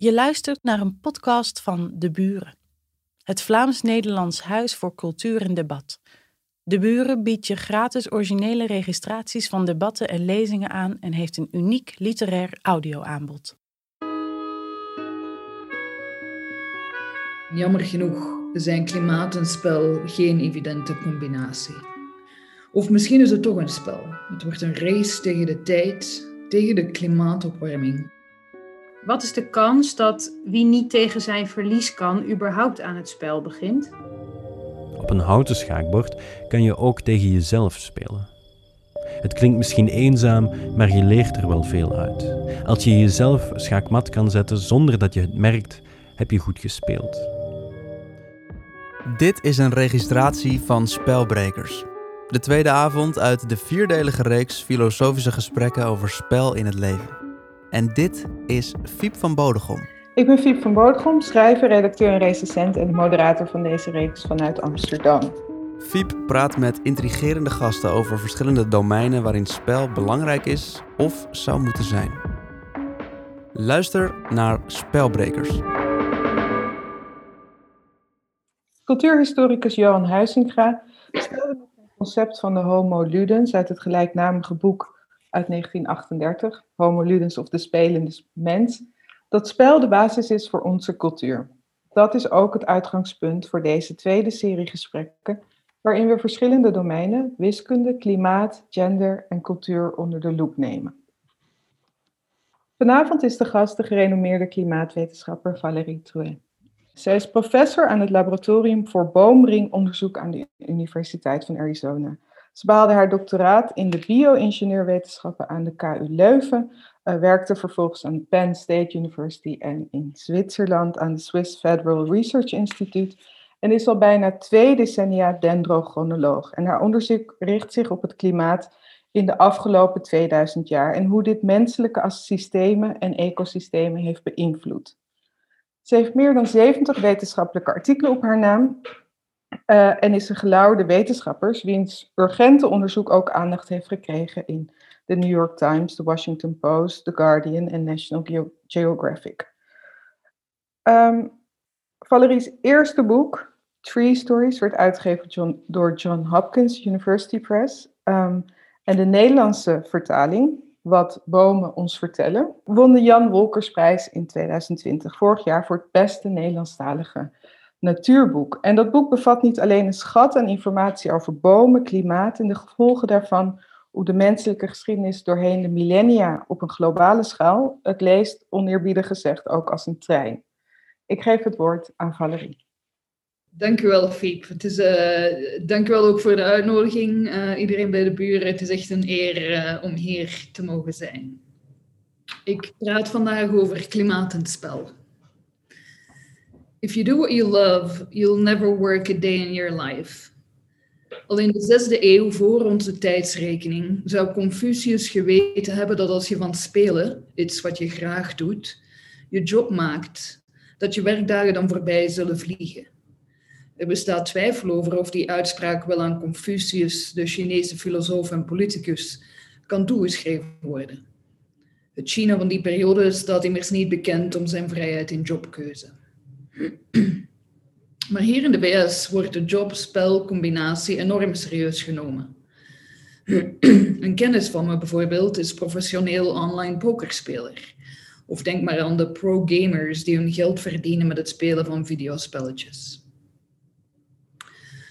Je luistert naar een podcast van De Buren, het Vlaams-Nederlands Huis voor Cultuur en Debat. De Buren biedt je gratis originele registraties van debatten en lezingen aan en heeft een uniek literair audioaanbod. Jammer genoeg zijn klimaat en spel geen evidente combinatie. Of misschien is het toch een spel. Het wordt een race tegen de tijd, tegen de klimaatopwarming. Wat is de kans dat wie niet tegen zijn verlies kan, überhaupt aan het spel begint? Op een houten schaakbord kan je ook tegen jezelf spelen. Het klinkt misschien eenzaam, maar je leert er wel veel uit. Als je jezelf schaakmat kan zetten zonder dat je het merkt, heb je goed gespeeld. Dit is een registratie van Spelbrekers. De tweede avond uit de vierdelige reeks filosofische gesprekken over spel in het leven. En dit is Fiep van Bodegom. Ik ben Fiep van Bodegom, schrijver, redacteur en recensent en moderator van deze reeks vanuit Amsterdam. Fiep praat met intrigerende gasten over verschillende domeinen waarin spel belangrijk is of zou moeten zijn. Luister naar Spelbrekers. Cultuurhistoricus Johan Huizinga stelde het concept van de Homo Ludens uit het gelijknamige boek uit 1938, Homo Ludens of de spelende mens, dat spel de basis is voor onze cultuur. Dat is ook het uitgangspunt voor deze tweede serie gesprekken, waarin we verschillende domeinen, wiskunde, klimaat, gender en cultuur onder de loep nemen. Vanavond is de gast de gerenommeerde klimaatwetenschapper Valérie Trouet. Zij is professor aan het laboratorium voor boomringonderzoek aan de Universiteit van Arizona. Ze behaalde haar doctoraat in de bio-ingenieurwetenschappen aan de KU Leuven, uh, werkte vervolgens aan Penn State University en in Zwitserland aan de Swiss Federal Research Institute en is al bijna twee decennia dendrochronoloog. En haar onderzoek richt zich op het klimaat in de afgelopen 2000 jaar en hoe dit menselijke systemen en ecosystemen heeft beïnvloed. Ze heeft meer dan 70 wetenschappelijke artikelen op haar naam uh, en is een gelauwerde wetenschapper, wiens urgente onderzoek ook aandacht heeft gekregen in de New York Times, The Washington Post, The Guardian en National Ge Geographic. Um, Valerie's eerste boek, Tree Stories, werd uitgegeven door John Hopkins University Press. Um, en de Nederlandse vertaling, Wat bomen ons vertellen, won de Jan Wolkersprijs in 2020, vorig jaar, voor het beste Nederlandstalige natuurboek. En dat boek bevat niet alleen een schat aan informatie over bomen, klimaat en de gevolgen daarvan, hoe de menselijke geschiedenis doorheen de millennia op een globale schaal. Het leest, oneerbiedig gezegd, ook als een trein. Ik geef het woord aan Valerie. Dank u wel, Fiep. Het is, uh, dank u wel ook voor de uitnodiging. Uh, iedereen bij de buren, het is echt een eer uh, om hier te mogen zijn. Ik praat vandaag over klimaat en spel. If you do what you love, you'll never work a day in your life. Al in de zesde eeuw voor onze tijdsrekening zou Confucius geweten hebben dat als je van spelen, iets wat je graag doet, je job maakt, dat je werkdagen dan voorbij zullen vliegen. Er bestaat twijfel over of die uitspraak wel aan Confucius, de Chinese filosoof en politicus, kan toegeschreven worden. Het China van die periode staat immers niet bekend om zijn vrijheid in jobkeuze. Maar hier in de VS wordt de job-spel-combinatie enorm serieus genomen. Een kennis van me bijvoorbeeld is professioneel online pokerspeler. Of denk maar aan de pro-gamers die hun geld verdienen met het spelen van videospelletjes.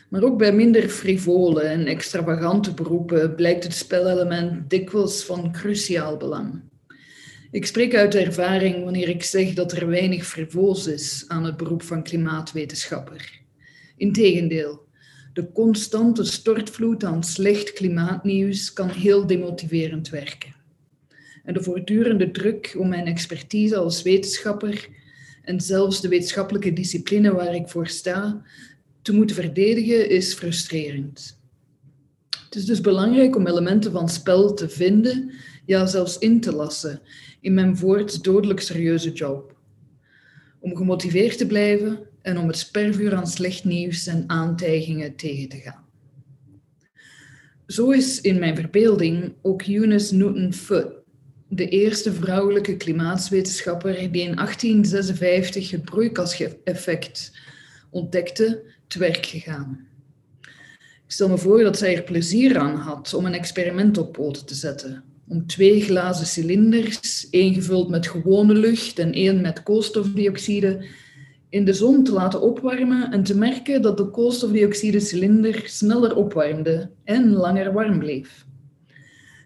Maar ook bij minder frivole en extravagante beroepen blijkt het spelelement dikwijls van cruciaal belang. Ik spreek uit ervaring wanneer ik zeg dat er weinig frivols is aan het beroep van klimaatwetenschapper. Integendeel, de constante stortvloed aan slecht klimaatnieuws kan heel demotiverend werken. En de voortdurende druk om mijn expertise als wetenschapper en zelfs de wetenschappelijke discipline waar ik voor sta te moeten verdedigen is frustrerend. Het is dus belangrijk om elementen van spel te vinden, ja zelfs in te lassen in mijn voorts dodelijk serieuze job. Om gemotiveerd te blijven en om het spervuur aan slecht nieuws en aantijgingen tegen te gaan. Zo is in mijn verbeelding ook Eunice Newton Foot, de eerste vrouwelijke klimaatwetenschapper die in 1856 het broeikaseffect ontdekte, te werk gegaan. Ik stel me voor dat zij er plezier aan had om een experiment op poten te zetten. Om twee glazen cilinders, één gevuld met gewone lucht en één met koolstofdioxide, in de zon te laten opwarmen en te merken dat de koolstofdioxide-cilinder sneller opwarmde en langer warm bleef.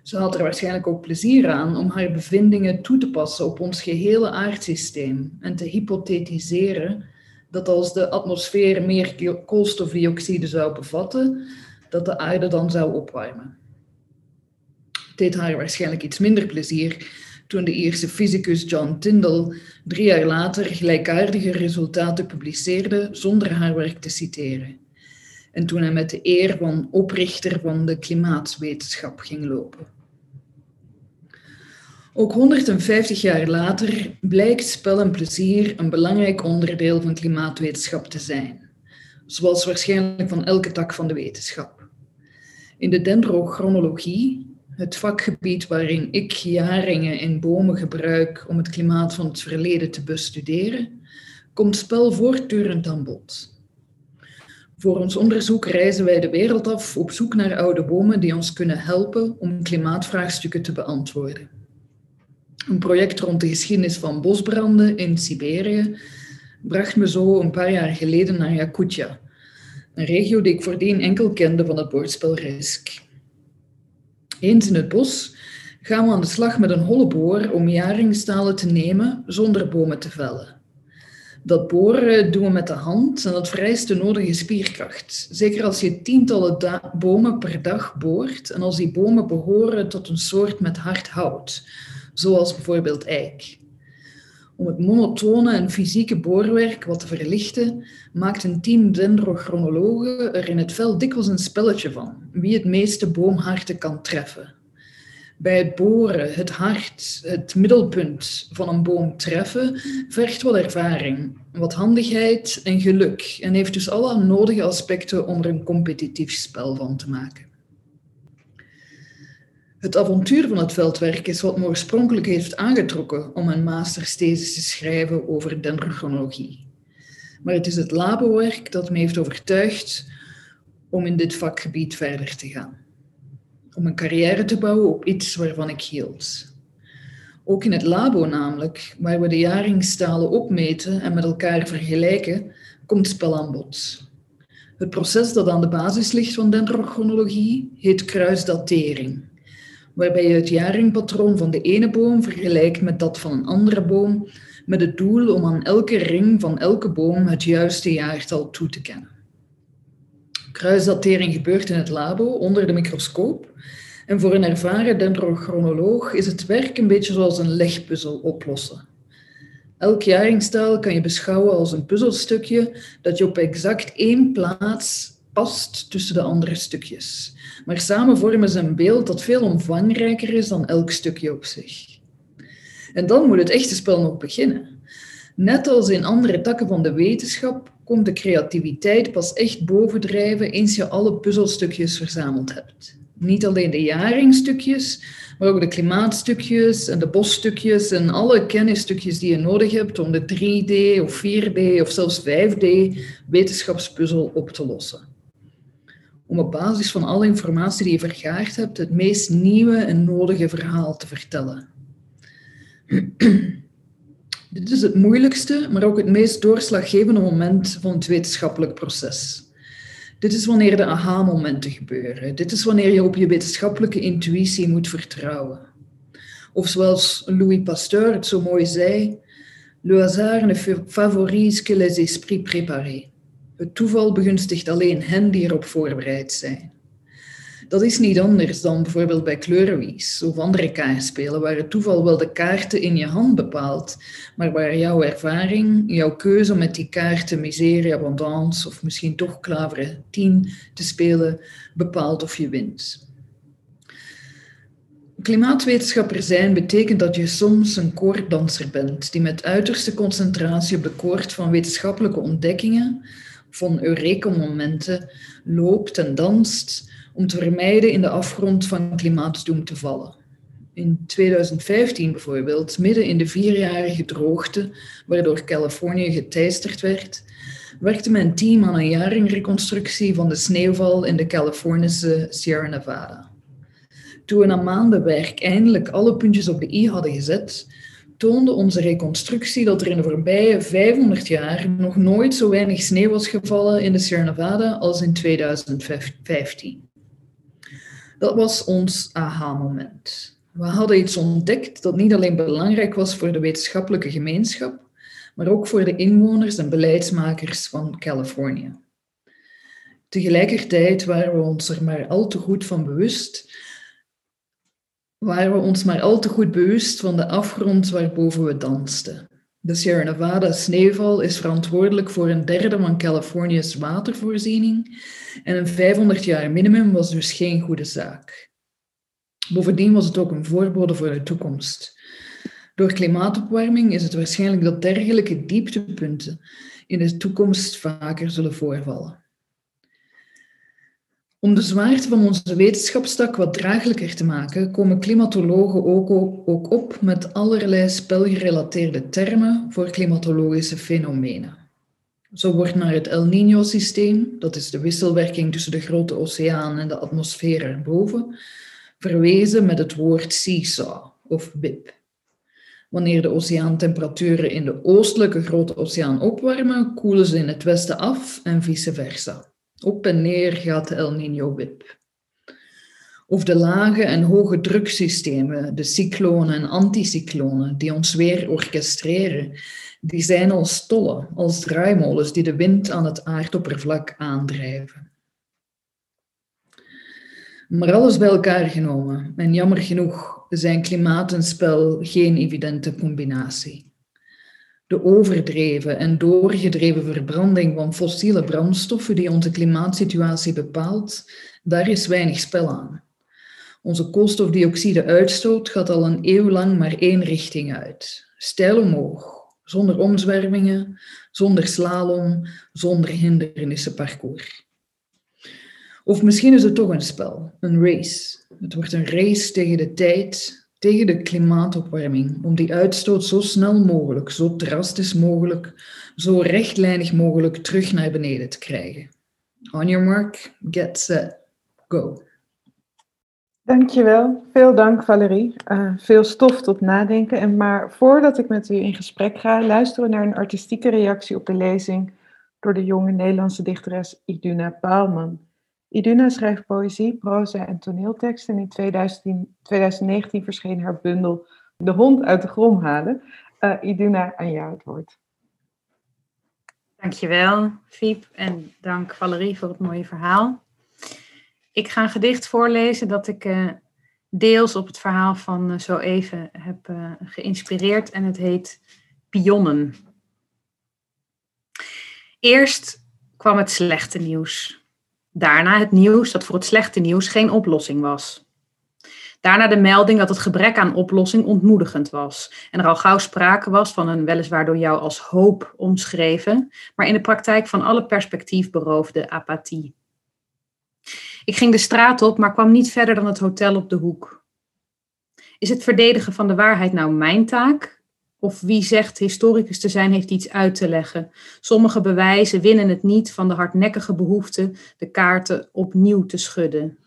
Ze had er waarschijnlijk ook plezier aan om haar bevindingen toe te passen op ons gehele aardsysteem en te hypothetiseren dat als de atmosfeer meer koolstofdioxide zou bevatten, dat de aarde dan zou opwarmen. Deed haar waarschijnlijk iets minder plezier toen de eerste fysicus John Tyndall drie jaar later gelijkaardige resultaten publiceerde zonder haar werk te citeren. En toen hij met de eer van oprichter van de klimaatwetenschap ging lopen. Ook 150 jaar later blijkt spel en plezier een belangrijk onderdeel van klimaatwetenschap te zijn, zoals waarschijnlijk van elke tak van de wetenschap. In de dendrochronologie, het vakgebied waarin ik jaringen in bomen gebruik om het klimaat van het verleden te bestuderen, komt spel voortdurend aan bod. Voor ons onderzoek reizen wij de wereld af op zoek naar oude bomen die ons kunnen helpen om klimaatvraagstukken te beantwoorden. Een project rond de geschiedenis van bosbranden in Siberië bracht me zo een paar jaar geleden naar Yakutia, een regio die ik voordien enkel kende van het bordspel Risk. Eens in het bos gaan we aan de slag met een holle boor om jaringstalen te nemen zonder bomen te vellen. Dat boren doen we met de hand en dat vereist de nodige spierkracht. Zeker als je tientallen bomen per dag boort en als die bomen behoren tot een soort met hard hout, zoals bijvoorbeeld eik. Om het monotone en fysieke boorwerk wat te verlichten, maakt een team dendrochronologen er in het veld dikwijls een spelletje van, wie het meeste boomharten kan treffen. Bij het boren, het hart, het middelpunt van een boom treffen, vergt wat ervaring, wat handigheid en geluk en heeft dus alle nodige aspecten om er een competitief spel van te maken. Het avontuur van het veldwerk is wat me oorspronkelijk heeft aangetrokken om een mastersthesis te schrijven over dendrochronologie. Maar het is het labowerk dat me heeft overtuigd om in dit vakgebied verder te gaan. Om een carrière te bouwen op iets waarvan ik hield. Ook in het labo namelijk, waar we de jaringstalen opmeten en met elkaar vergelijken, komt spel aan bod. Het proces dat aan de basis ligt van dendrochronologie heet kruisdatering waarbij je het jaringpatroon van de ene boom vergelijkt met dat van een andere boom, met het doel om aan elke ring van elke boom het juiste jaartal toe te kennen. Kruisdatering gebeurt in het labo onder de microscoop. En voor een ervaren dendrochronoloog is het werk een beetje zoals een legpuzzel oplossen. Elk jaringstaal kan je beschouwen als een puzzelstukje dat je op exact één plaats past tussen de andere stukjes. Maar samen vormen ze een beeld dat veel omvangrijker is dan elk stukje op zich. En dan moet het echte spel nog beginnen. Net als in andere takken van de wetenschap komt de creativiteit pas echt bovendrijven eens je alle puzzelstukjes verzameld hebt. Niet alleen de jaringstukjes, maar ook de klimaatstukjes en de bosstukjes en alle kennisstukjes die je nodig hebt om de 3D of 4D of zelfs 5D wetenschapspuzzel op te lossen om op basis van alle informatie die je vergaard hebt het meest nieuwe en nodige verhaal te vertellen. Dit is het moeilijkste, maar ook het meest doorslaggevende moment van het wetenschappelijk proces. Dit is wanneer de aha-momenten gebeuren. Dit is wanneer je op je wetenschappelijke intuïtie moet vertrouwen. Of zoals Louis Pasteur het zo mooi zei, le hasard ne favorise que les esprits préparés. Het toeval begunstigt alleen hen die erop voorbereid zijn. Dat is niet anders dan bijvoorbeeld bij kleurenwies of andere kaartspelen, waar het toeval wel de kaarten in je hand bepaalt, maar waar jouw ervaring, jouw keuze om met die kaarten miserie, abondance of misschien toch klaveren 10 te spelen, bepaalt of je wint. Klimaatwetenschapper zijn betekent dat je soms een koorddanser bent die met uiterste concentratie op van wetenschappelijke ontdekkingen van Eureka-momenten loopt en danst om te vermijden in de afgrond van klimaatdoem te vallen. In 2015 bijvoorbeeld, midden in de vierjarige droogte, waardoor Californië geteisterd werd, werkte mijn team aan een jaringreconstructie van de sneeuwval in de Californische Sierra Nevada. Toen we na maanden werk eindelijk alle puntjes op de i hadden gezet, toonde onze reconstructie dat er in de voorbije 500 jaar nog nooit zo weinig sneeuw was gevallen in de Sierra Nevada als in 2015. Dat was ons aha-moment. We hadden iets ontdekt dat niet alleen belangrijk was voor de wetenschappelijke gemeenschap, maar ook voor de inwoners en beleidsmakers van Californië. Tegelijkertijd waren we ons er maar al te goed van bewust, waren we ons maar al te goed bewust van de afgrond waarboven we dansten. De Sierra Nevada sneeuwval is verantwoordelijk voor een derde van Californië's watervoorziening en een 500 jaar minimum was dus geen goede zaak. Bovendien was het ook een voorbode voor de toekomst. Door klimaatopwarming is het waarschijnlijk dat dergelijke dieptepunten in de toekomst vaker zullen voorvallen. Om de zwaarte van onze wetenschapstak wat draaglijker te maken, komen klimatologen ook op, met allerlei spelgerelateerde termen voor klimatologische fenomenen. Zo wordt naar het El Niño-systeem, dat is de wisselwerking tussen de grote oceaan en de atmosfeer erboven, verwezen met het woord seesaw of wip. Wanneer de oceaantemperaturen in de oostelijke grote oceaan opwarmen, koelen ze in het westen af en vice versa. Op en neer gaat El Niño-wip. Of de lage en hoge druksystemen, de cyclonen en anticyclonen, die ons weer orchestreren, die zijn als tollen, als draaimolens die de wind aan het aardoppervlak aandrijven. Maar alles bij elkaar genomen, en jammer genoeg, zijn klimaat en spel geen evidente combinatie. De overdreven en doorgedreven verbranding van fossiele brandstoffen die onze klimaatsituatie bepaalt, daar is weinig spel aan. Onze koolstofdioxide-uitstoot gaat al een eeuw lang maar één richting uit. Stijl omhoog, zonder omzwervingen, zonder slalom, zonder hindernissenparcours. Of misschien is het toch een spel, een race. Het wordt een race tegen de tijd, tegen de klimaatopwarming, om die uitstoot zo snel mogelijk, zo drastisch mogelijk, zo rechtlijnig mogelijk terug naar beneden te krijgen. On your mark, get set, go. Dankjewel. Veel dank Valerie. Uh, veel stof tot nadenken. En maar voordat ik met u in gesprek ga, luisteren we naar een artistieke reactie op de lezing door de jonge Nederlandse dichteres Iduna Paalman. Iduna schrijft poëzie, proza en toneelteksten. En in 2010, 2019 verscheen haar bundel De hond uit de grom halen. Uh, Iduna, aan jou het woord. Dankjewel, Fiep. En dank Valerie voor het mooie verhaal. Ik ga een gedicht voorlezen dat ik uh, deels op het verhaal van uh, zo even heb geïnspireerd. En het heet Pionnen. Eerst kwam het slechte nieuws. Daarna het nieuws dat voor het slechte nieuws geen oplossing was. Daarna de melding dat het gebrek aan oplossing ontmoedigend was en er al gauw sprake was van een weliswaar door jou als hoop omschreven, maar in de praktijk van alle perspectief beroofde apathie. Ik ging de straat op, maar kwam niet verder dan het hotel op de hoek. Is het verdedigen van de waarheid nou mijn taak? Of wie zegt historicus te zijn heeft iets uit te leggen. Sommige bewijzen winnen het niet van de hardnekkige behoefte de kaarten opnieuw te schudden.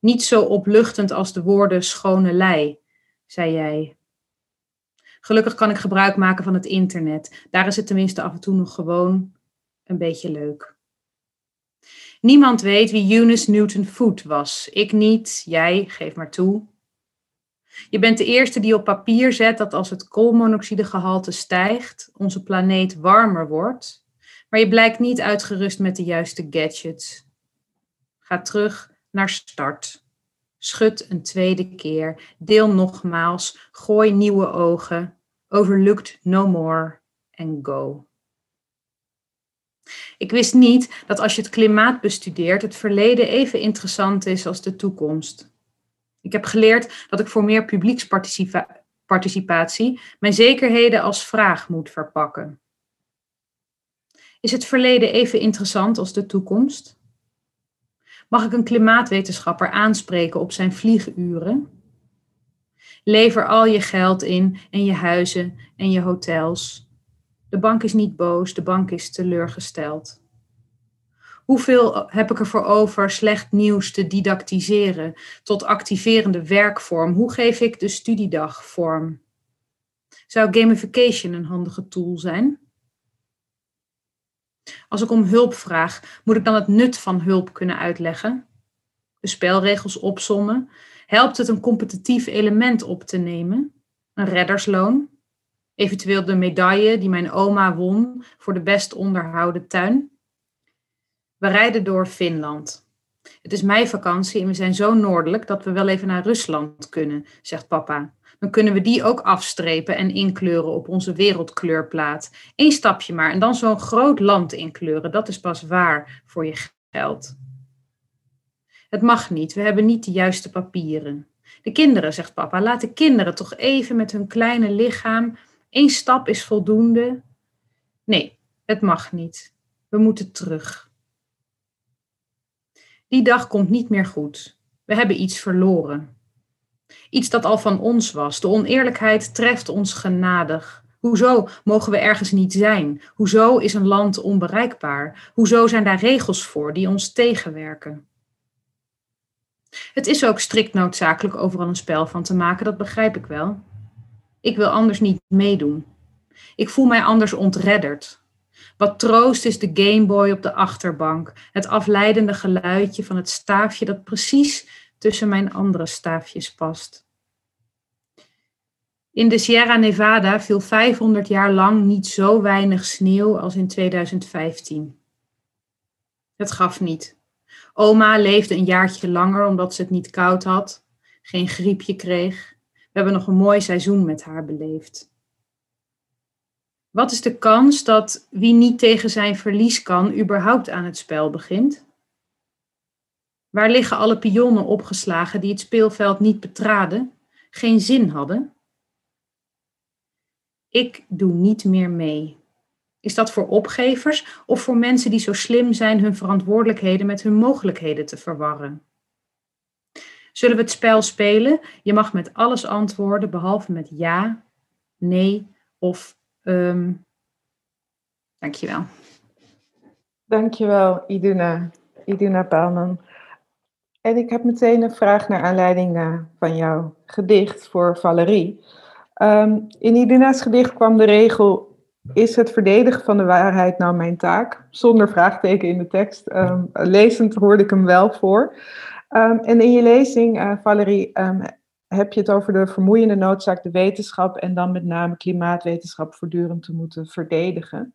Niet zo opluchtend als de woorden schone lei, zei jij. Gelukkig kan ik gebruik maken van het internet. Daar is het tenminste af en toe nog gewoon een beetje leuk. Niemand weet wie Eunice Newton Foot was. Ik niet, jij, geef maar toe. Je bent de eerste die op papier zet dat als het koolmonoxidegehalte stijgt, onze planeet warmer wordt, maar je blijkt niet uitgerust met de juiste gadgets. Ga terug naar start. Schud een tweede keer. Deel nogmaals. Gooi nieuwe ogen. Overlooked no more. And go. Ik wist niet dat als je het klimaat bestudeert, het verleden even interessant is als de toekomst. Ik heb geleerd dat ik voor meer publieksparticipatie mijn zekerheden als vraag moet verpakken. Is het verleden even interessant als de toekomst? Mag ik een klimaatwetenschapper aanspreken op zijn vlieguren? Lever al je geld in en je huizen en je hotels. De bank is niet boos, de bank is teleurgesteld. Hoeveel heb ik ervoor over slecht nieuws te didactiseren tot activerende werkvorm? Hoe geef ik de studiedag vorm? Zou gamification een handige tool zijn? Als ik om hulp vraag, moet ik dan het nut van hulp kunnen uitleggen? De spelregels opsommen? Helpt het een competitief element op te nemen? Een reddersloon? Eventueel de medaille die mijn oma won voor de best onderhouden tuin? We rijden door Finland. Het is meivakantie en we zijn zo noordelijk dat we wel even naar Rusland kunnen, zegt papa. Dan kunnen we die ook afstrepen en inkleuren op onze wereldkleurplaat. Eén stapje maar en dan zo'n groot land inkleuren. Dat is pas waar voor je geld. Het mag niet, we hebben niet de juiste papieren. De kinderen, zegt papa, laat de kinderen toch even met hun kleine lichaam. Eén stap is voldoende. Nee, het mag niet. We moeten terug. Die dag komt niet meer goed. We hebben iets verloren. Iets dat al van ons was. De oneerlijkheid treft ons genadig. Hoezo mogen we ergens niet zijn? Hoezo is een land onbereikbaar? Hoezo zijn daar regels voor die ons tegenwerken? Het is ook strikt noodzakelijk overal een spel van te maken, dat begrijp ik wel. Ik wil anders niet meedoen. Ik voel mij anders ontredderd. Wat troost is de Gameboy op de achterbank, het afleidende geluidje van het staafje dat precies tussen mijn andere staafjes past. In de Sierra Nevada viel 500 jaar lang niet zo weinig sneeuw als in 2015. Het gaf niet. Oma leefde een jaartje langer omdat ze het niet koud had, geen griepje kreeg. We hebben nog een mooi seizoen met haar beleefd. Wat is de kans dat wie niet tegen zijn verlies kan, überhaupt aan het spel begint? Waar liggen alle pionnen opgeslagen die het speelveld niet betraden, geen zin hadden? Ik doe niet meer mee. Is dat voor opgevers of voor mensen die zo slim zijn hun verantwoordelijkheden met hun mogelijkheden te verwarren? Zullen we het spel spelen? Je mag met alles antwoorden behalve met ja, nee of um, dankjewel. Dankjewel, Iduna. Iduna Paalman. En ik heb meteen een vraag naar aanleiding uh, van jouw gedicht voor Valerie. Um, in Iduna's gedicht kwam de regel: Is het verdedigen van de waarheid nou mijn taak? Zonder vraagteken in de tekst. Um, lezend hoorde ik hem wel voor. En in je lezing, uh, Valerie, heb je het over de vermoeiende noodzaak de wetenschap en dan met name klimaatwetenschap voortdurend te moeten verdedigen.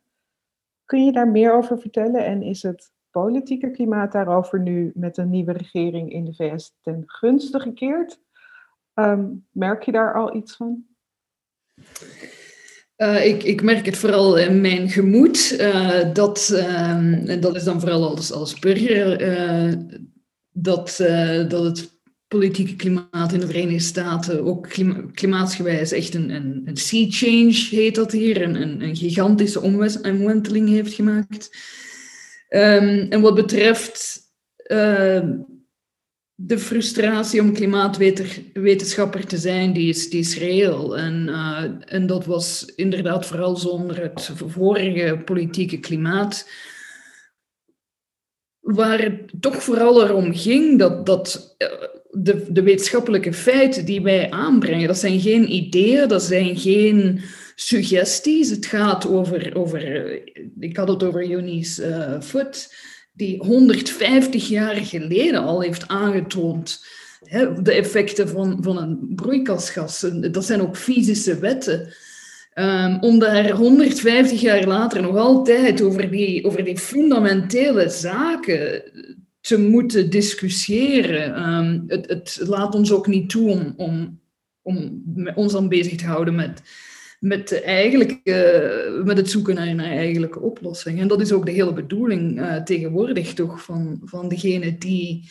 Kun je daar meer over vertellen en is het politieke klimaat daarover nu met een nieuwe regering in de VS ten gunste gekeerd? Um, merk je daar al iets van? Uh, ik, ik, merk het vooral in mijn gemoed. Uh, dat, uh, en dat is dan vooral als, als burger. Eh, dat, dat het politieke klimaat in de Verenigde Staten ook klimaatsgewijs echt een, een, een sea change heet dat hier, een, een, gigantische omwenteling heeft gemaakt. Um, en wat betreft uh, de frustratie om klimaatwetenschapper te zijn, die is, die is reëel. En, uh, en dat was inderdaad vooral zonder het vorige politieke klimaat waar het toch vooral erom ging dat, dat eh, de, de wetenschappelijke feiten die wij aanbrengen, dat zijn geen ideeën, dat zijn geen suggesties. Het gaat over, over eh, ik had het over Eunice uh, Foot, die 150 jaar geleden al heeft aangetoond hè, de effecten van, van een broeikasgas. Dat zijn ook fysische wetten. Um, om daar 150 jaar later nog altijd over die, over die fundamentele zaken te moeten discussiëren. Um, het, het, laat ons ook niet toe om, om, om ons dan bezig te houden met, met, de met het zoeken naar een eigenlijke oplossing. En dat is ook de hele bedoeling uh, tegenwoordig toch van, van degene die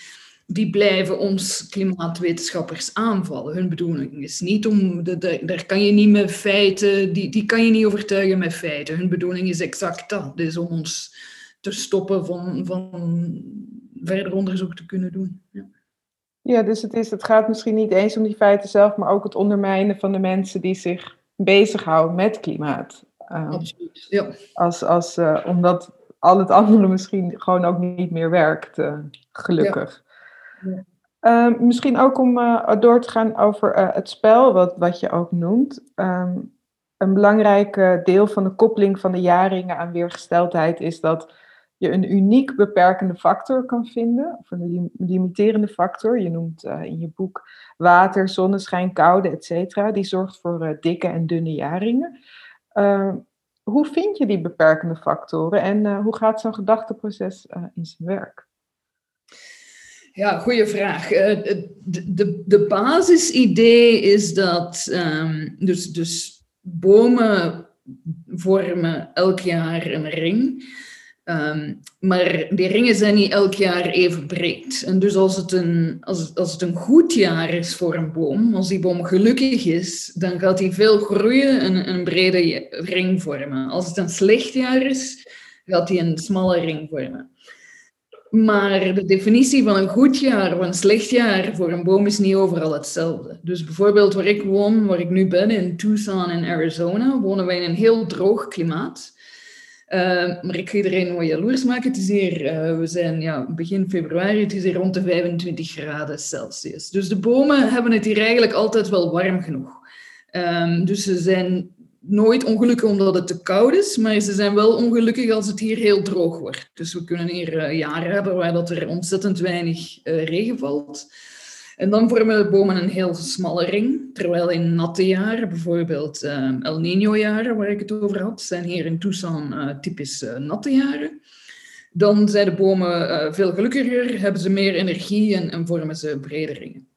die blijven ons klimaatwetenschappers aanvallen. Hun bedoeling is niet om, daar kan je niet met feiten, die, die kan je niet overtuigen met feiten. Hun bedoeling is exact dat, dus om ons te stoppen van, van verder onderzoek te kunnen doen. Ja. Ja, dus het, is, het gaat misschien niet eens om die feiten zelf, maar ook het ondermijnen van de mensen die zich bezighouden met klimaat. Um, Absoluut, ja. Als, als, uh, omdat al het andere misschien gewoon ook niet meer werkt, uh, gelukkig. Ja. Ja. Um, misschien ook om uh, door te gaan over het spel, wat, wat je ook noemt. Um, een belangrijk deel van de koppeling van de jaringen aan weergesteldheid is dat je een uniek beperkende factor kan vinden, of een limiterende factor. Je noemt uh, in je boek water, zonneschijn, koude, et cetera. Die zorgt voor uh, dikke en dunne jaringen. Uh, hoe vind je die beperkende factoren en hoe gaat zo'n gedachteproces in zijn werk? Ja, goede vraag. De, de, de basisidee is dat um, dus, dus bomen vormen elk jaar een ring. Um, maar die ringen zijn niet elk jaar even breed. En dus als het, een, als, als het een goed jaar is voor een boom, als die boom gelukkig is, dan gaat hij veel groeien en een brede ring vormen. Als het een slecht jaar is, gaat hij een smalle ring vormen. Maar de definitie van een goed jaar of een slecht jaar voor een boom is niet overal hetzelfde. Dus bijvoorbeeld waar ik woon, waar ik nu ben, in Tucson in Arizona, wonen wij in een heel droog klimaat. Uh, maar ik ga iedereen wel jaloers maken. Het is hier, uh, we zijn ja, begin februari, het is hier rond de 25 graden Celsius. Dus de bomen hebben het hier eigenlijk altijd wel warm genoeg. Um, dus ze zijn nooit ongelukkig omdat het te koud is, maar ze zijn wel ongelukkig als het hier heel droog wordt. Dus we kunnen hier uh, jaren hebben waar dat er ontzettend weinig regen valt. En dan vormen de bomen een heel smalle ring, terwijl in natte jaren, bijvoorbeeld uh, El Niño-jaren, waar ik het over had, zijn hier in Tucson uh, typisch uh, natte jaren. Dan zijn de bomen veel gelukkiger, hebben ze meer energie en, en vormen ze brede ringen.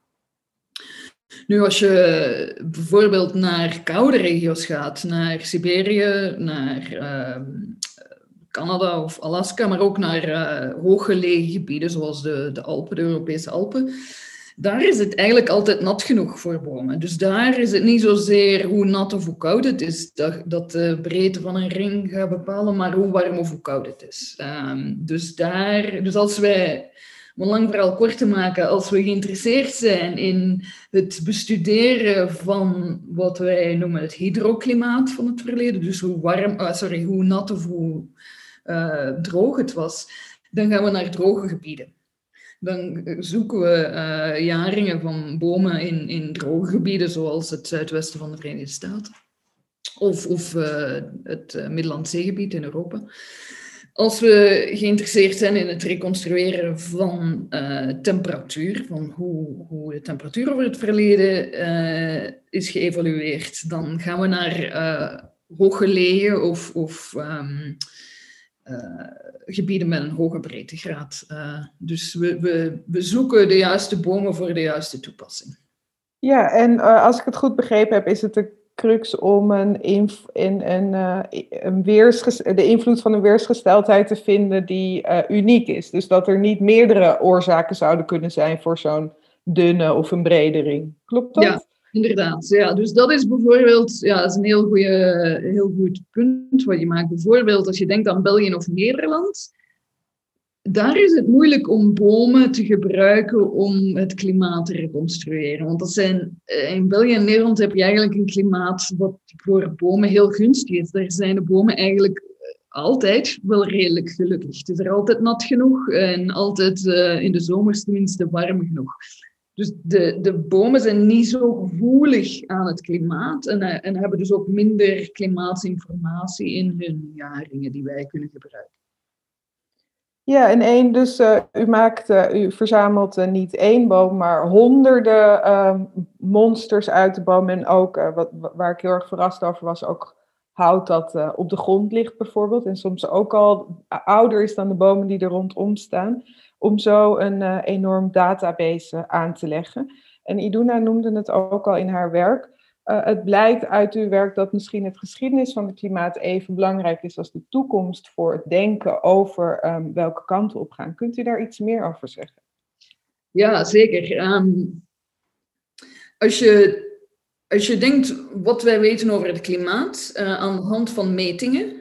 Nu, als je bijvoorbeeld naar koude regio's gaat, naar Siberië, naar ehm, Canada of Alaska, maar ook naar hooggelegen gebieden zoals de, de Alpen, de Europese Alpen, daar is het eigenlijk altijd nat genoeg voor bomen. Dus daar is het niet zozeer hoe nat of hoe koud het is dat, dat de breedte van een ring gaat bepalen, maar hoe warm of hoe koud het is. Um, dus, daar, dus als wij, om lang verhaal kort te maken, als we geïnteresseerd zijn in het bestuderen van wat wij noemen het hydroklimaat van het verleden, dus hoe, warm, uh, sorry, hoe nat of hoe uh, droog het was, dan gaan we naar droge gebieden dan zoeken we uh, jaringen van bomen in, in droge gebieden, zoals het zuidwesten van de Verenigde Staten. Of, of uh, het Zeegebied in Europa. Als we geïnteresseerd zijn in het reconstrueren van temperatuur, van hoe, hoe de temperatuur over het verleden is geëvalueerd, dan gaan we naar hooggelegen of, of uh, gebieden met een hoge breedtegraad. Uh, dus we, we, we zoeken de juiste bomen voor de juiste toepassing. Ja, en uh, als ik het goed begrepen heb, is het de crux om een inv in, een, een de invloed van een weersgesteldheid te vinden die uniek is. Dus dat er niet meerdere oorzaken zouden kunnen zijn voor zo'n dunne of een bredering. Klopt dat? Ja. Inderdaad, ja. Dus dat is bijvoorbeeld, ja, is een heel, goeie, heel goed punt wat je maakt. Bijvoorbeeld als je denkt aan België of Nederland, daar is het moeilijk om bomen te gebruiken om het klimaat te reconstrueren. Want dat zijn, eh, in België en Nederland heb je eigenlijk een klimaat wat voor bomen heel gunstig is. Daar zijn de bomen eigenlijk eh, altijd wel redelijk gelukkig. Het is er altijd nat genoeg en altijd uh, in de zomers tenminste warm genoeg. Dus de, de bomen zijn niet zo gevoelig aan het klimaat en, eh, en hebben dus ook minder klimaatsinformatie in hun jaringen die wij kunnen gebruiken. Ja, en één, dus uh, u, maakt, uh, u verzamelt niet één boom, maar honderden ehm, monsters uit de boom. En ook, wat, waar ik heel erg verrast over was, ook hout dat op de grond ligt bijvoorbeeld. En soms ook al ouder is dan de bomen die er rondom staan om zo een uh, enorm database aan te leggen. En Iduna noemde het ook al in haar werk. Uh, het blijkt uit uw werk dat misschien het geschiedenis van het klimaat even belangrijk is als de toekomst voor het denken over um, welke kant op gaan. Kunt u daar iets meer over zeggen? Ja, zeker. Um, als, je, als je denkt wat wij weten over het klimaat uh, aan de hand van metingen,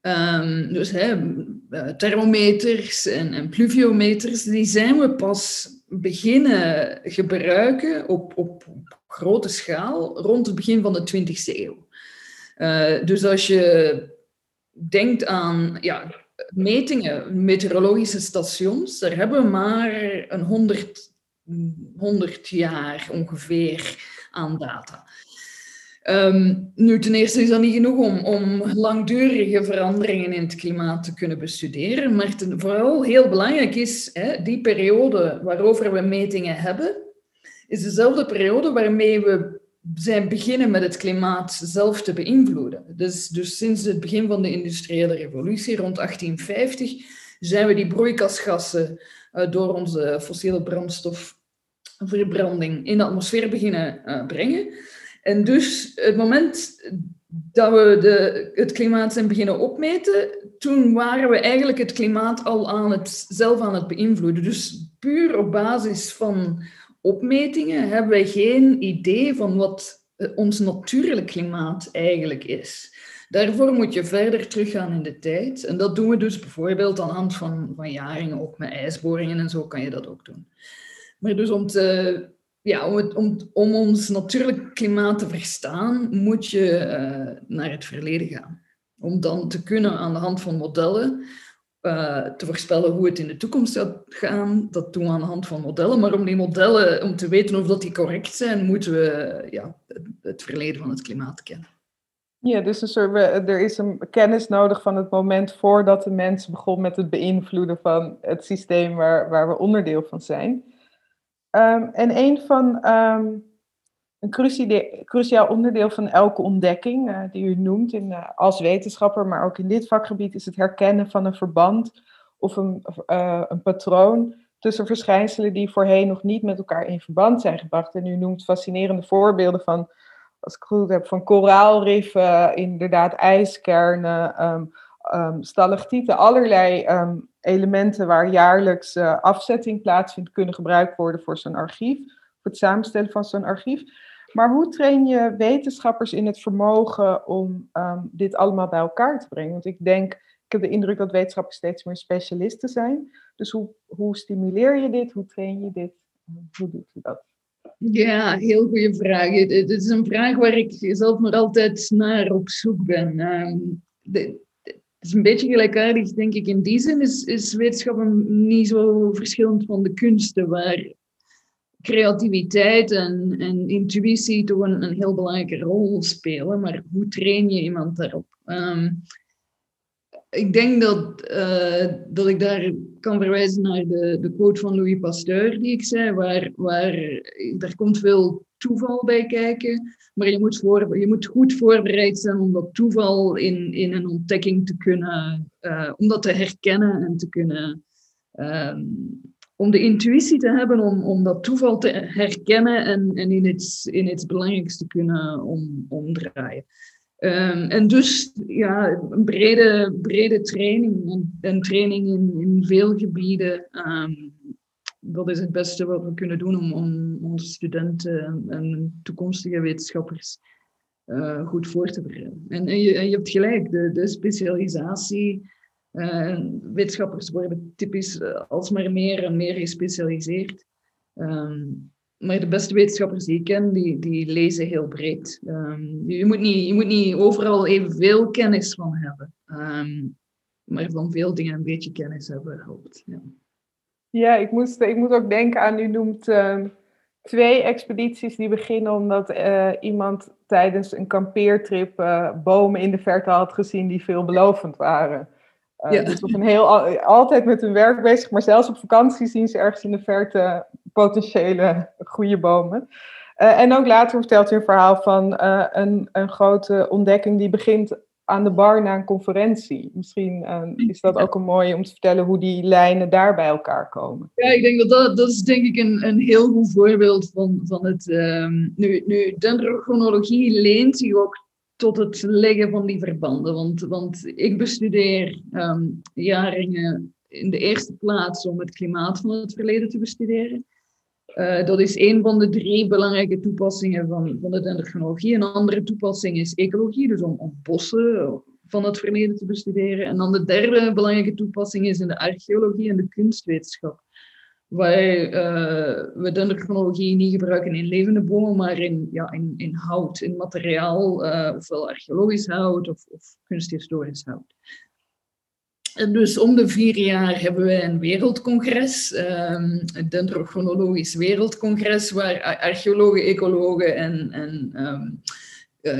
Um, dus hè, eh, thermometers en, en, pluviometers, die zijn we pas beginnen gebruiken op, op, grote schaal rond het begin van de 20e eeuw. Uh, dus als je denkt aan ja, metingen, meteorologische stations, daar hebben we maar een 100, 100 jaar ongeveer aan data. Um, nu, ten eerste is dat niet genoeg om, om langdurige veranderingen in het klimaat te kunnen bestuderen, maar vooral heel belangrijk is, hè, die periode waarover we metingen hebben, is dezelfde periode waarmee we zijn beginnen met het klimaat zelf te beïnvloeden. Dus, dus sinds het begin van de industriële revolutie, rond 1850, zijn we die broeikasgassen uh, door onze fossiele brandstofverbranding in de atmosfeer beginnen uh, brengen. En dus het moment dat we de, het klimaat zijn beginnen opmeten, toen waren we eigenlijk het klimaat al aan het, zelf aan het beïnvloeden. Dus puur op basis van opmetingen hebben wij geen idee van wat eh, ons natuurlijk klimaat eigenlijk is. Daarvoor moet je verder teruggaan in de tijd. En dat doen we dus bijvoorbeeld aan de hand van, van jaringen, ook met ijsboringen en zo kan je dat ook doen. Maar dus om te ja, om, om, om ons natuurlijk klimaat te verstaan, moet je uh, naar het verleden gaan. Om dan te kunnen aan de hand van modellen uh, te voorspellen hoe het in de toekomst gaat gaan. Dat doen we aan de hand van modellen. Maar om die modellen, om te weten of dat die correct zijn, moeten we ja, het, verleden van het klimaat kennen. Ja, dus er is een kennis nodig van het moment voordat de mens begon met het beïnvloeden van het systeem waar, waar we onderdeel van zijn. Um, en een van um, een cruciaal onderdeel van elke ontdekking uh, die u noemt in, uh, als wetenschapper, maar ook in dit vakgebied, is het herkennen van een verband of een, uh, een patroon tussen verschijnselen die voorheen nog niet met elkaar in verband zijn gebracht. En u noemt fascinerende voorbeelden van, als ik goed heb, van koraalriffen, inderdaad ijskernen, um, stalactieten, allerlei elementen waar jaarlijks uh, afzetting plaatsvindt, kunnen gebruikt worden voor zo'n archief, voor het samenstellen van zo'n archief. Maar hoe train je wetenschappers in het vermogen om um, dit allemaal bij elkaar te brengen? Want ik denk, ik heb de indruk dat wetenschappers steeds meer specialisten zijn. Dus hoe, hoe stimuleer je dit? Hoe train je dit? Hoe doet je dat? Ja, heel goede vraag. Het is een vraag waar ik zelf nog altijd naar op zoek ben. Um, de, het is een beetje gelijkaardig, denk ik. In die zin is, is wetenschap niet zo verschillend van de kunsten, waar creativiteit en, en intuïtie toch een, heel belangrijke rol spelen. Maar hoe train je iemand daarop? Um, ik denk dat, uh, dat ik daar kan verwijzen naar de, de quote van Louis Pasteur, die ik zei, waar, waar er komt veel toeval bij kijken. Maar je moet, voor, je moet goed voorbereid zijn om dat toeval in, in een ontdekking te kunnen, uh, om dat te herkennen en te kunnen, um, om de intuïtie te hebben om, om dat toeval te herkennen en, en in, het, in het belangrijkste kunnen om, omdraaien. Um, en dus ja, een brede, brede training en, training in, veel gebieden. Um, dat is het beste wat we kunnen doen om, om onze studenten en toekomstige wetenschappers uh, goed voor te bereiden. En, je, je, hebt gelijk, de, de specialisatie. Uh, wetenschappers worden typisch uh, alsmaar meer en meer gespecialiseerd. Um, maar de beste wetenschappers die ik ken, die, die lezen heel breed. Um, je, moet niet, je moet niet overal evenveel kennis van hebben. Um, maar van veel dingen een beetje kennis hebben helpt. Ja. Ja, ik, moest, ik moet ook denken aan, u noemt uh, twee expedities die beginnen omdat uh, iemand tijdens een kampeertrip uh, bomen in de verte had gezien die veelbelovend waren. Ja. Dus op een heel, altijd met hun werk bezig, maar zelfs op vakantie zien ze ergens in de verte potentiële goede bomen. en ook later vertelt u een verhaal van een, een grote ontdekking die begint aan de bar na een conferentie. Misschien uh, is dat ook een mooie om te vertellen hoe die lijnen daar bij elkaar komen. Ja, ik denk dat dat, dat is denk ik een, een heel goed voorbeeld van, van het... Um, nu, nu, dendrochronologie leent zich ook tot het leggen van die verbanden. Want, want ik bestudeer um, jaringen in de eerste plaats om het klimaat van het verleden te bestuderen. Uh, dat is een van de drie belangrijke toepassingen van, van de dendrochronologie. Een andere toepassing is ecologie, dus om, bossen van het verleden te bestuderen. En dan de derde belangrijke toepassing is in de archeologie en de kunstwetenschap. waar we dendrochronologie niet gebruiken in levende bomen, maar in, ja, in, in hout, in materiaal, ofwel archeologisch hout of, of kunsthistorisch hout. Dus om de vier jaar hebben wij een wereldcongres, um, een dendrochronologisch wereldcongres, waar archeologen, ecologen en, en um,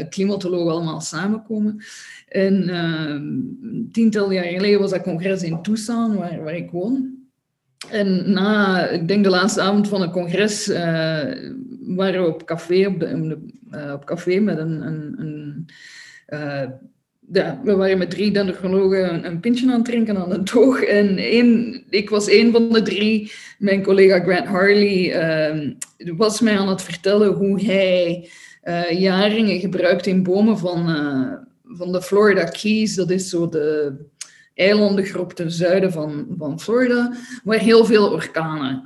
klimatologen allemaal samenkomen. En um, tiental jaar geleden was dat congres in Tucson, waar, ik woon. En na, ik denk de laatste avond van het congres, uh, waren we op café, op, de, uh, op café met een, een, een ja, we waren met drie dendrochronologen een, pintje aan het drinken aan het toog. En één, ik was één van de drie. Mijn collega Grant Harley uh, was mij aan het vertellen hoe hij uh, jaringen gebruikt in bomen van, uh, van de Florida Keys. Dat is zo de eilandengroep ten zuiden van, van Florida, waar heel veel orkanen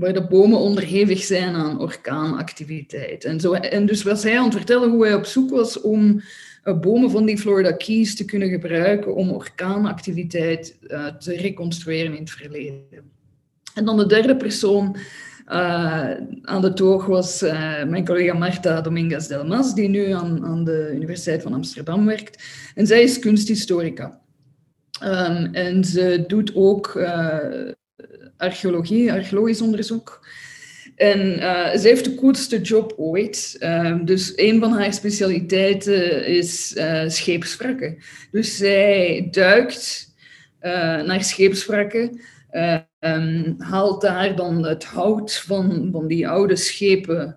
waar de bomen onderhevig zijn aan orkaanactiviteit. En, zo, en dus was hij aan het vertellen hoe hij op zoek was om uh, bomen van die Florida Keys te kunnen gebruiken om orkaanactiviteit uh, te reconstrueren in het verleden. En dan de derde persoon uh, aan de toog was mijn collega Marta Dominguez del Mas, die nu aan, aan de Universiteit van Amsterdam werkt. En zij is kunsthistorica. Um, en ze doet ook archeologie, archeologisch onderzoek. En uh, ze heeft de coolste job ooit. Uh, dus een van haar specialiteiten is uh. Dus zij duikt naar scheepswrakken, um, haalt daar dan het hout van, van die oude schepen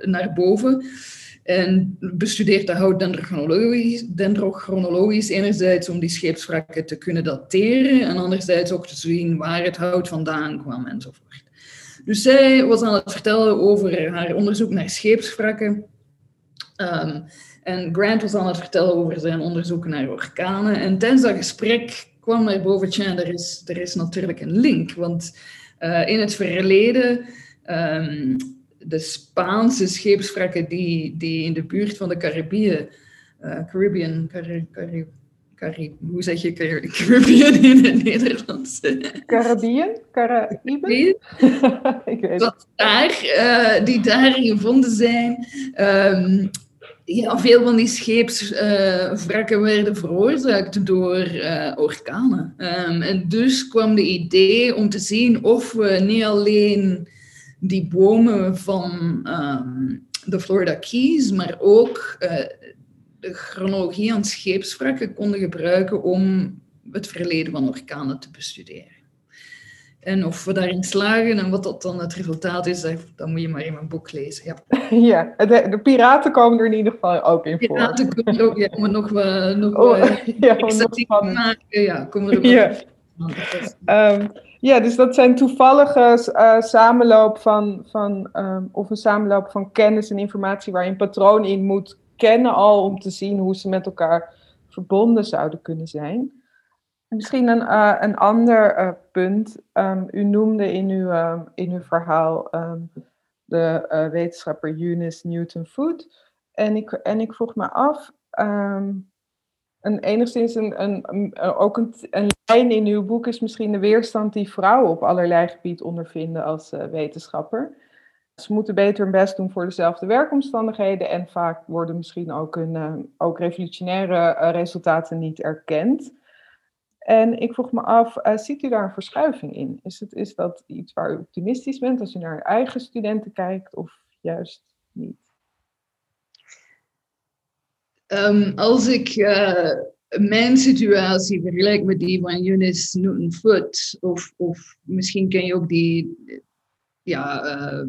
naar boven. En bestudeert de hout dendrochronologisch, dendrochronologisch, enerzijds om die scheepswrakken te kunnen dateren en anderzijds ook te zien waar het hout vandaan kwam enzovoort. Dus zij was aan het vertellen over haar onderzoek naar scheepswrakken. Um, en Grant was aan het vertellen over zijn onderzoek naar orkanen. En tijdens dat gesprek kwam naar boven, tja, er is, er is natuurlijk een link. Want uh, in het verleden um, de Spaanse scheepswrakken die, die in de buurt van de Caribië, uh, Caribbean, Cari, Cari, Cari, hoe zeg je Caribbean in het Nederlands? Caribbean? Cariben? Ik weet het. Daar, uh, die daar gevonden zijn. Um, ja, veel van die scheepswrakken uh, werden veroorzaakt door uh, orkanen. Um, en dus kwam de idee om te zien of we niet alleen die bomen van um, de Florida Keys, maar ook uh, de chronologie aan scheepswrakken konden gebruiken om het verleden van orkanen te bestuderen. En of we daarin slagen en wat dat dan het resultaat is, dat moet je maar in mijn boek lezen. Ja, ja de, de piraten komen er in ieder geval ook in voor. Piraten komen er ook, ja, maar nog wel... Nog, oh, uh, ja, nog maken, ja, komen er ook ja. Um, ja, dus dat zijn toevallige uh, samenloop van, van um, of een samenloop van kennis en informatie waar je een patroon in moet kennen al om te zien hoe ze met elkaar verbonden zouden kunnen zijn. Misschien een, uh, een ander uh, punt. Um, u noemde in uw, uh, in uw verhaal de wetenschapper Eunice Newton Foot. En ik, en ik vroeg me af, een, enigszins een, een, ook een, lijn in uw boek is misschien de weerstand die vrouwen op allerlei gebied ondervinden als uh, wetenschapper. Ze moeten beter hun best doen voor dezelfde werkomstandigheden en vaak worden misschien ook, een, uh, ook revolutionaire uh, resultaten niet erkend. En ik vroeg me af, ziet u daar een verschuiving in? Is, het, is dat iets waar u optimistisch bent als u naar uw eigen studenten kijkt of juist niet? Um, als ik uh, mijn situatie vergelijk met die van Eunice Newton Foot, of, of misschien ken je ook die, ja, uh,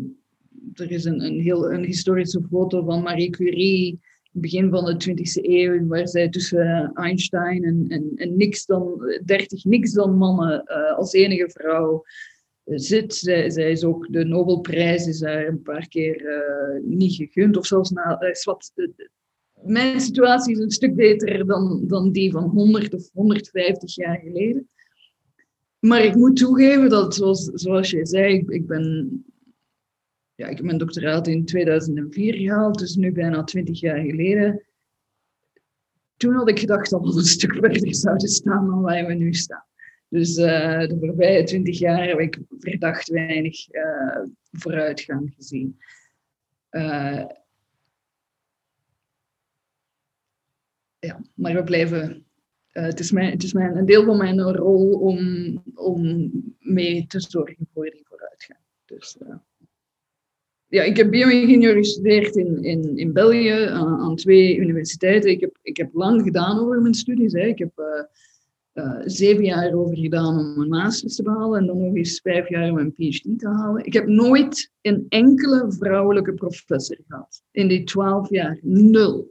er is een, een heel een historische foto van Marie Curie, begin van de 20e eeuw, waar zij tussen Einstein en, en, niks dan, 30 niks dan mannen uh, als enige vrouw zit. Zij, is ook de Nobelprijs, is daar een paar keer niet gegund, of zelfs na, wat mijn situatie is een stuk beter dan, dan die van 100 of 150 jaar geleden. Maar ik moet toegeven dat, zoals, zoals je zei, ik, ben ja, ik heb mijn doctoraat in 2004 gehaald, dus nu bijna 20 jaar geleden. Toen had ik gedacht dat we een stuk verder zouden staan dan waar we nu staan. Dus de voorbije twintig jaar heb ik verdacht weinig vooruitgang gezien. Ja, maar we blijven uh, het is, mijn, het is mijn, een deel van mijn rol om, om mee te zorgen voor die vooruitgang. Dus, uh, ja, ik heb bio-ingenieur gestudeerd in, in, in België aan, aan, twee universiteiten. Ik heb, ik heb lang gedaan over mijn studies. Hè. Ik heb zeven jaar over gedaan om mijn master te behalen en dan nog eens vijf jaar om mijn PhD te halen. Ik heb nooit een enkele vrouwelijke professor gehad. In die twaalf jaar. Nul.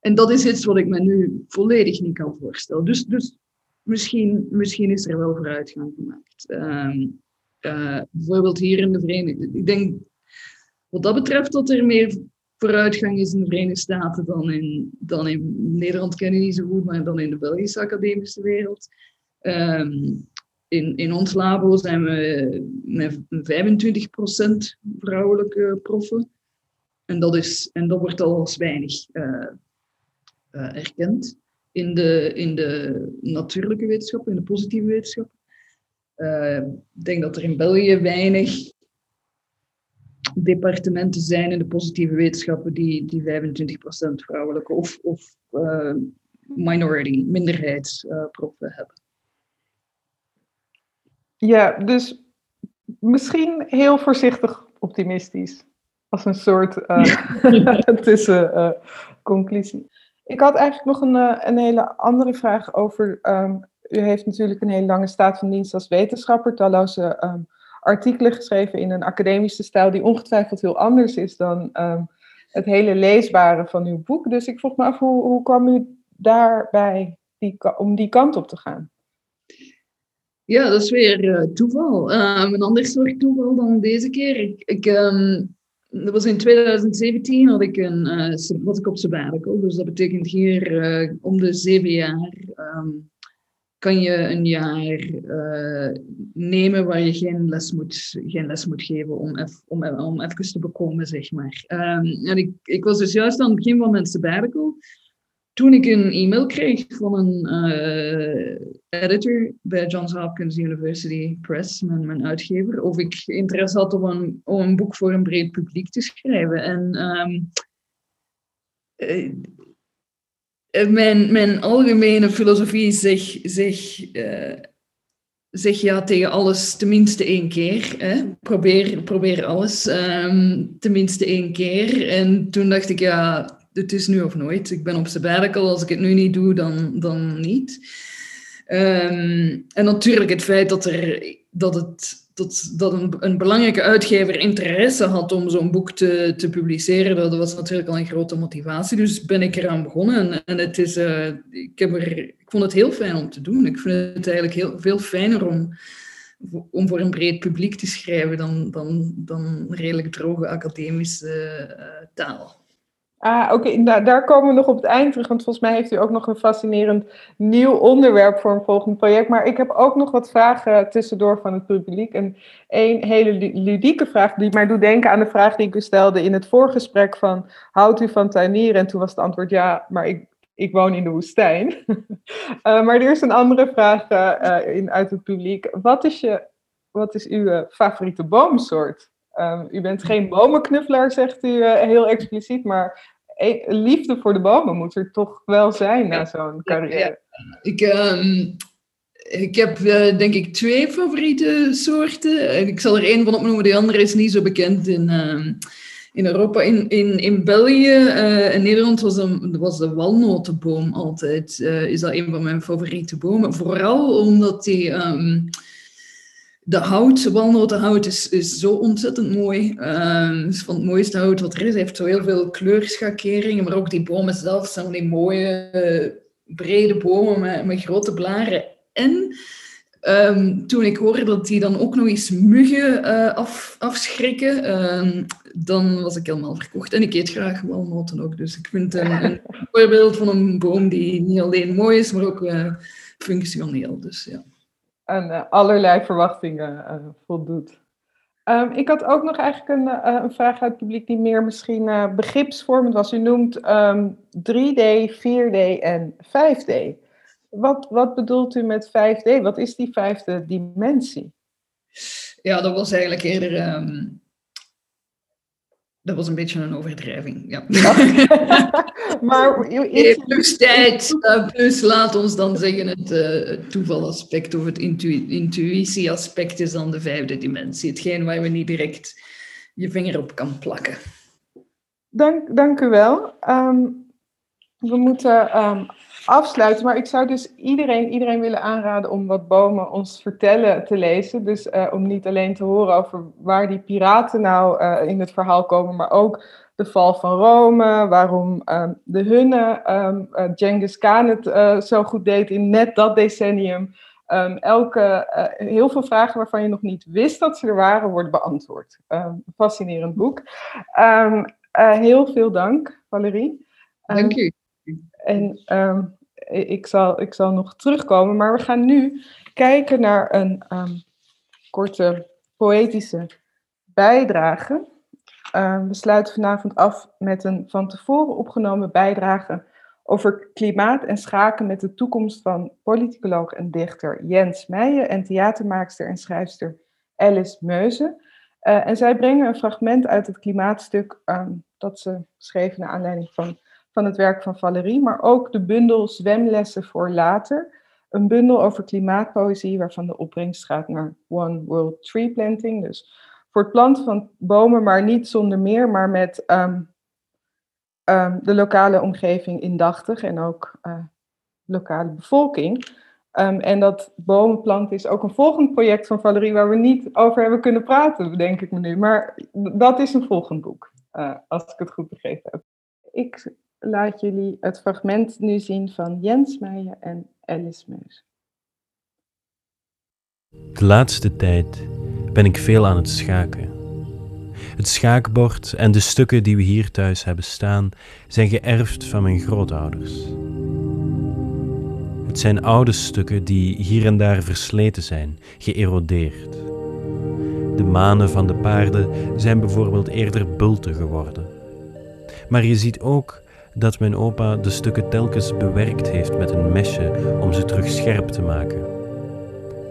En dat is iets wat ik me nu volledig niet kan voorstellen. Dus, dus misschien, misschien is er wel vooruitgang gemaakt. Ehm, eh, bijvoorbeeld hier in de Verenigde Ik denk wat dat betreft dat er meer vooruitgang is in de Verenigde Staten dan in, dan in Nederland, ken ik niet zo goed, maar dan in de Belgische academische wereld. Ehm, in, in ons labo zijn we met 25% vrouwelijke proffen. En dat, is, en dat wordt al als weinig uh, uh, erkend in de, in de natuurlijke wetenschap, in de positieve wetenschap. Uh, ik denk dat er in België weinig departementen zijn in de positieve wetenschappen die, die 25% vrouwelijke of, of uh, minority, minderheidsproffen hebben. Ja, dus misschien heel voorzichtig optimistisch. Als een soort uh, tussenconclusie. Ik had eigenlijk nog een, eh, een hele andere vraag over. Ehm, u heeft natuurlijk een hele lange staat van dienst als wetenschapper, talloze um, artikelen geschreven in een academische stijl die ongetwijfeld heel anders is dan ehm, het hele leesbare van uw boek. Dus ik vroeg me af, hoe, hoe kwam u daarbij die, om die kant op te gaan? Ja, dat is weer uh, toeval. een ander soort toeval dan deze keer. Ik, ik dat was in 2017 had ik een, uh, was ik op sabbatical. Dus dat betekent hier uh, om de zeven jaar um, kan je een jaar uh, nemen waar je geen les moet, geen les moet geven om, om, om even te bekomen, zeg maar. Um, en ik, ik was dus juist aan het begin van mijn sabbatical toen ik een e-mail kreeg van een uh, editor bij Johns Hopkins University Press, mijn, uitgever, of ik interesse had om een, boek voor een breed publiek te schrijven. En um, uh, mijn, algemene filosofie zeg, zeg, zeg ja tegen alles tenminste één keer. Hè? Probeer, alles um, tenminste één keer. En toen dacht ik, ja, het is nu of nooit. Ik ben op sabbatical. Als ik het nu niet doe, dan, dan niet. Um, en natuurlijk het feit dat, er, dat, het, dat, dat een, een belangrijke uitgever interesse had om zo'n boek te, te publiceren, dat was natuurlijk al een grote motivatie. Dus ben ik eraan begonnen. En, en het is, uh, ik, heb er, ik vond het heel fijn om te doen. Ik vind het eigenlijk heel, veel fijner om, om voor een breed publiek te schrijven dan, dan, dan redelijk droge academische uh, taal. Ah, oké, nou, daar komen we nog op het eind terug, want volgens mij heeft u ook nog een fascinerend nieuw onderwerp voor een volgend project. Maar ik heb ook nog wat vragen tussendoor van het publiek. En één hele ludieke vraag die mij doet denken aan de vraag die ik u stelde in het voorgesprek van, houdt u van tuinieren? En toen was het antwoord ja, maar ik, ik woon in de woestijn. uh, maar er is een andere vraag uh, in, uit het publiek. Wat is, je, wat is uw favoriete boomsoort? Um, u bent geen bomenknuffelaar, zegt u uh, heel expliciet, maar e liefde voor de bomen moet er toch wel zijn na zo'n carrière. Ik, um, ik heb uh, denk ik twee favoriete soorten. Ik zal er één van opnoemen, de andere is niet zo bekend in, uh, in Europa. In, in, in België in Nederland was, een, was de walnotenboom altijd. is dat een van mijn favoriete bomen. Vooral omdat die... Um, de hout, walnotenhout, is, is zo ontzettend mooi. Uh, het is van het mooiste hout wat er is. Hij heeft zo heel veel kleurschakeringen, maar ook die bomen zelf zijn die mooie, brede bomen met, met grote blaren. En um, toen ik hoorde dat die dan ook nog eens muggen uh, af, afschrikken, uh, dan was ik helemaal verkocht. En ik eet graag walnoten ook. Dus ik vind het een, een voorbeeld van een boom die niet alleen mooi is, maar ook uh, functioneel. Dus ja aan uh, allerlei verwachtingen uh, voldoet. Um, ik had ook nog eigenlijk een, uh, een, vraag uit het publiek die meer misschien begripsvormend was. U noemt um, 3D, 4D en 5D. wat, wat bedoelt u met 5D? Wat is die vijfde dimensie? Ja, dat was eigenlijk eerder. ehm, dat was een beetje een overdrijving. Ja. maar plus tijd, eh, plus laat ons dan zeggen het, eh, het toevalaspect of het intu intuïtieaspect is dan de vijfde dimensie. Hetgeen waar we niet direct je vinger op kan plakken. Dank, dank u wel. Ehm, we moeten ehm, afsluiten, maar ik zou dus iedereen, iedereen willen aanraden om wat bomen ons vertellen te lezen. Dus eh, om niet alleen te horen over waar die piraten nou eh, in het verhaal komen, maar ook de val van Rome, waarom ehm, de Hunnen, ehm eh, Genghis Khan het zo goed deed in net dat decennium. Ehm, elke, heel veel vragen waarvan je nog niet wist dat ze er waren, worden beantwoord. Fascinerend boek. Heel veel dank, Valerie. Dank u. En ehm, ik, zal, ik zal nog terugkomen, maar we gaan nu kijken naar een ehm, korte poëtische bijdrage. Ehm, we sluiten vanavond af met een van tevoren opgenomen bijdrage over klimaat en schaken met de toekomst van politicoloog en dichter Jens Meijen en theatermaakster en schrijfster Alice Meuze. Eh, en zij brengen een fragment uit het klimaatstuk dat ze schreven naar aanleiding van, van het werk van Valerie, maar ook de bundel Zwemlessen voor later. Een bundel over klimaatpoëzie waarvan de opbrengst gaat naar One World Tree Planting. Dus voor het planten van bomen, maar niet zonder meer, maar met ehm, ehm, de lokale omgeving indachtig en ook eh, lokale bevolking. Ehm, en dat bomen planten is ook een volgend project van Valerie waar we niet over hebben kunnen praten, denk ik me nu. Maar dat is een volgend boek, eh, als ik het goed begrepen heb. Ik laat jullie het fragment nu zien van Jens Meijer en Alice Meus. De laatste tijd ben ik veel aan het schaken. Het schaakbord en de stukken die we hier thuis hebben staan zijn geërfd van mijn grootouders. Het zijn oude stukken die hier en daar versleten zijn, geërodeerd. De manen van de paarden zijn bijvoorbeeld eerder bulten geworden. Maar je ziet ook dat mijn opa de stukken telkens bewerkt heeft met een mesje om ze terug scherp te maken.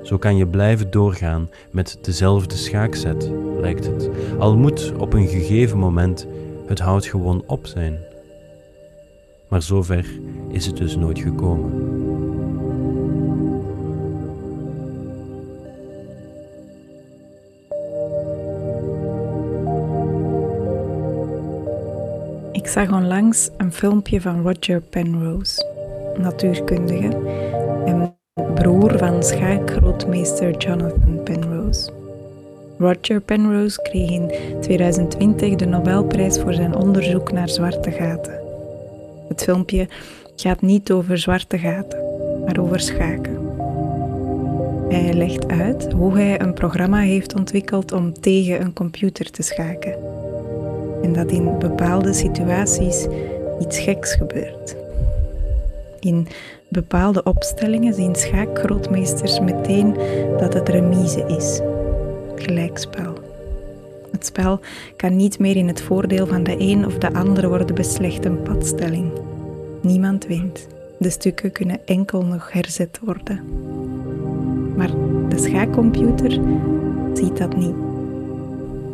Zo kan je blijven doorgaan met dezelfde schaakzet, lijkt het. Al moet op een gegeven moment het hout gewoon op zijn. Maar zover is het dus nooit gekomen. Zag onlangs een filmpje van Roger Penrose, natuurkundige en broer van schaakgrootmeester Jonathan Penrose. Roger Penrose kreeg in 2020 de Nobelprijs voor zijn onderzoek naar zwarte gaten. Het filmpje gaat niet over zwarte gaten, maar over schaken. Hij legt uit hoe hij een programma heeft ontwikkeld om tegen een computer te schaken en dat in bepaalde situaties iets geks gebeurt. In bepaalde opstellingen zien schaakgrootmeesters meteen dat het remise is, gelijkspel. Het spel kan niet meer in het voordeel van de een of de ander worden beslecht een padstelling. Niemand wint. De stukken kunnen enkel nog herzet worden. Maar de schaakcomputer ziet dat niet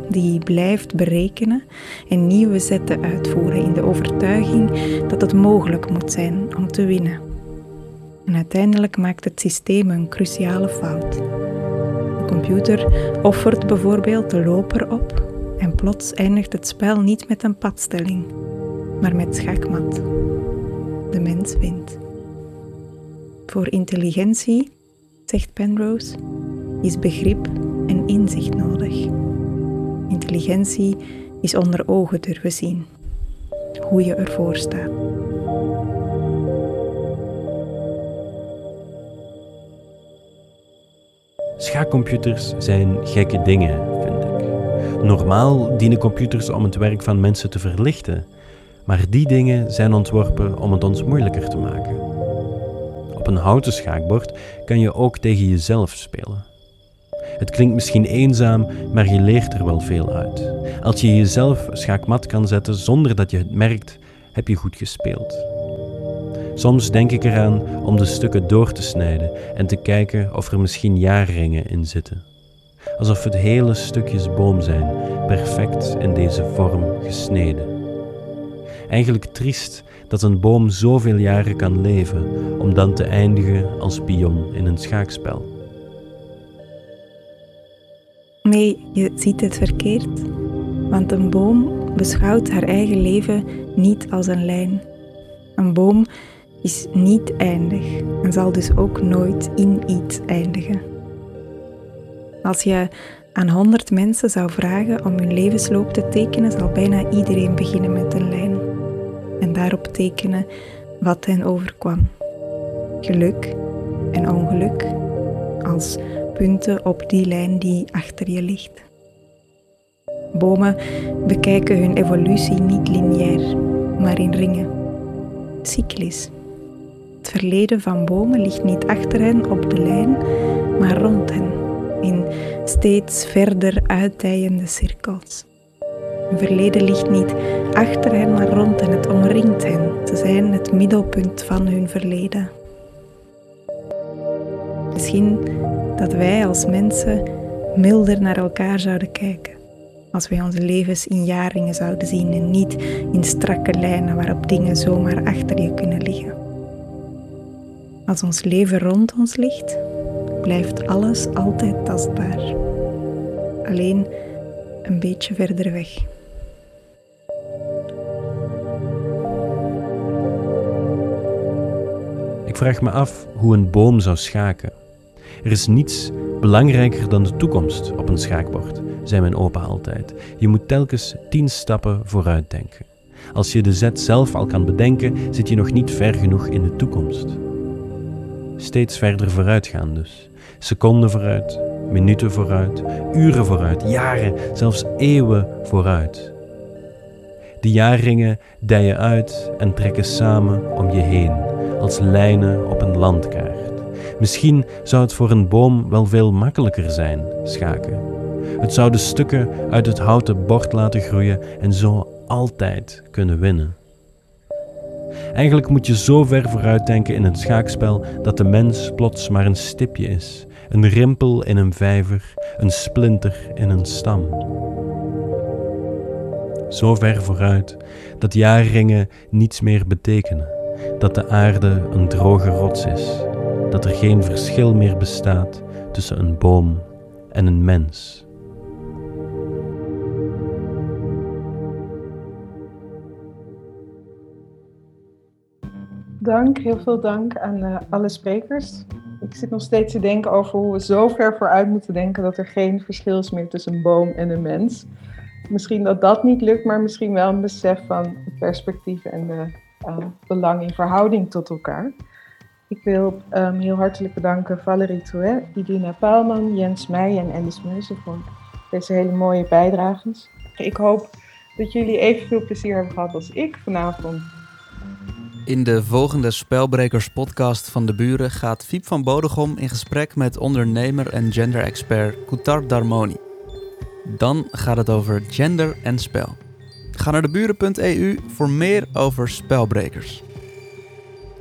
die blijft berekenen en nieuwe zetten uitvoeren in de overtuiging dat het mogelijk moet zijn om te winnen. En uiteindelijk maakt het systeem een cruciale fout. De computer offert bijvoorbeeld de loper op en plots eindigt het spel niet met een padstelling, maar met schaakmat. De mens wint. Voor intelligentie, zegt Penrose, is begrip en inzicht nodig. Intelligentie is onder ogen durven zien. Hoe je ervoor staat. Schaakcomputers zijn gekke dingen, vind ik. Normaal dienen computers om het werk van mensen te verlichten, maar die dingen zijn ontworpen om het ons moeilijker te maken. Op een houten schaakbord kan je ook tegen jezelf spelen. Het klinkt misschien eenzaam, maar je leert er wel veel uit. Als je jezelf schaakmat kan zetten zonder dat je het merkt, heb je goed gespeeld. Soms denk ik eraan om de stukken door te snijden en te kijken of er misschien jaarringen in zitten. Alsof het hele stukjes boom zijn, perfect in deze vorm gesneden. Eigenlijk triest dat een boom zoveel jaren kan leven om dan te eindigen als pion in een schaakspel. Nee, je ziet het verkeerd. Want een boom beschouwt haar eigen leven niet als een lijn. Een boom is niet eindig en zal dus ook nooit in iets eindigen. Als je aan honderd mensen zou vragen om hun levensloop te tekenen, zal bijna iedereen beginnen met een lijn en daarop tekenen wat hen overkwam. Geluk en ongeluk als punten op die lijn die achter je ligt. Bomen bekijken hun evolutie niet lineair, maar in ringen, cyclisch. Het verleden van bomen ligt niet achter hen op de lijn, maar rond hen, in steeds verder uitdijende cirkels. Hun verleden ligt niet achter hen, maar rond hen. Het omringt hen. Ze zijn het middelpunt van hun verleden. Misschien dat wij als mensen milder naar elkaar zouden kijken. Als wij onze levens in jaringen zouden zien en niet in strakke lijnen waarop dingen zomaar achter je kunnen liggen. Als ons leven rond ons ligt, blijft alles altijd tastbaar. Alleen een beetje verder weg. Ik vraag me af hoe een boom zou schaken. Er is niets belangrijker dan de toekomst op een schaakbord, zei mijn opa altijd. Je moet telkens tien stappen vooruit denken. Als je de zet zelf al kan bedenken, zit je nog niet ver genoeg in de toekomst. Steeds verder vooruit gaan dus. Seconden vooruit, minuten vooruit, uren vooruit, jaren, zelfs eeuwen vooruit. De jaarringen dijen uit en trekken samen om je heen, als lijnen op een landkaart. Misschien zou het voor een boom wel veel makkelijker zijn, schaken. Het zou de stukken uit het houten bord laten groeien en zo altijd kunnen winnen. Eigenlijk moet je zo ver vooruit denken in het schaakspel dat de mens plots maar een stipje is, een rimpel in een vijver, een splinter in een stam. Zo ver vooruit dat jaarringen niets meer betekenen, dat de aarde een droge rots is, dat er geen verschil meer bestaat tussen een boom en een mens. Dank, heel veel dank aan uh, alle sprekers. Ik zit nog steeds te denken over hoe we zo ver vooruit moeten denken dat er geen verschil is meer tussen een boom en een mens. Misschien dat dat niet lukt, maar misschien wel een besef van perspectief en de uh, belang in verhouding tot elkaar. Ik wil um, heel hartelijk bedanken Valerie Trouet, Idina Paalman, Jens Meij en Alice Meuzen voor deze hele mooie bijdrages. Ik hoop dat jullie evenveel plezier hebben gehad als ik vanavond. In de volgende Spelbrekers podcast van de buren gaat Fiep van Bodegom in gesprek met ondernemer en gender-expert Koutar Darmoni. Dan gaat het over gender en spel. Ga naar deburen.eu voor meer over spelbrekers.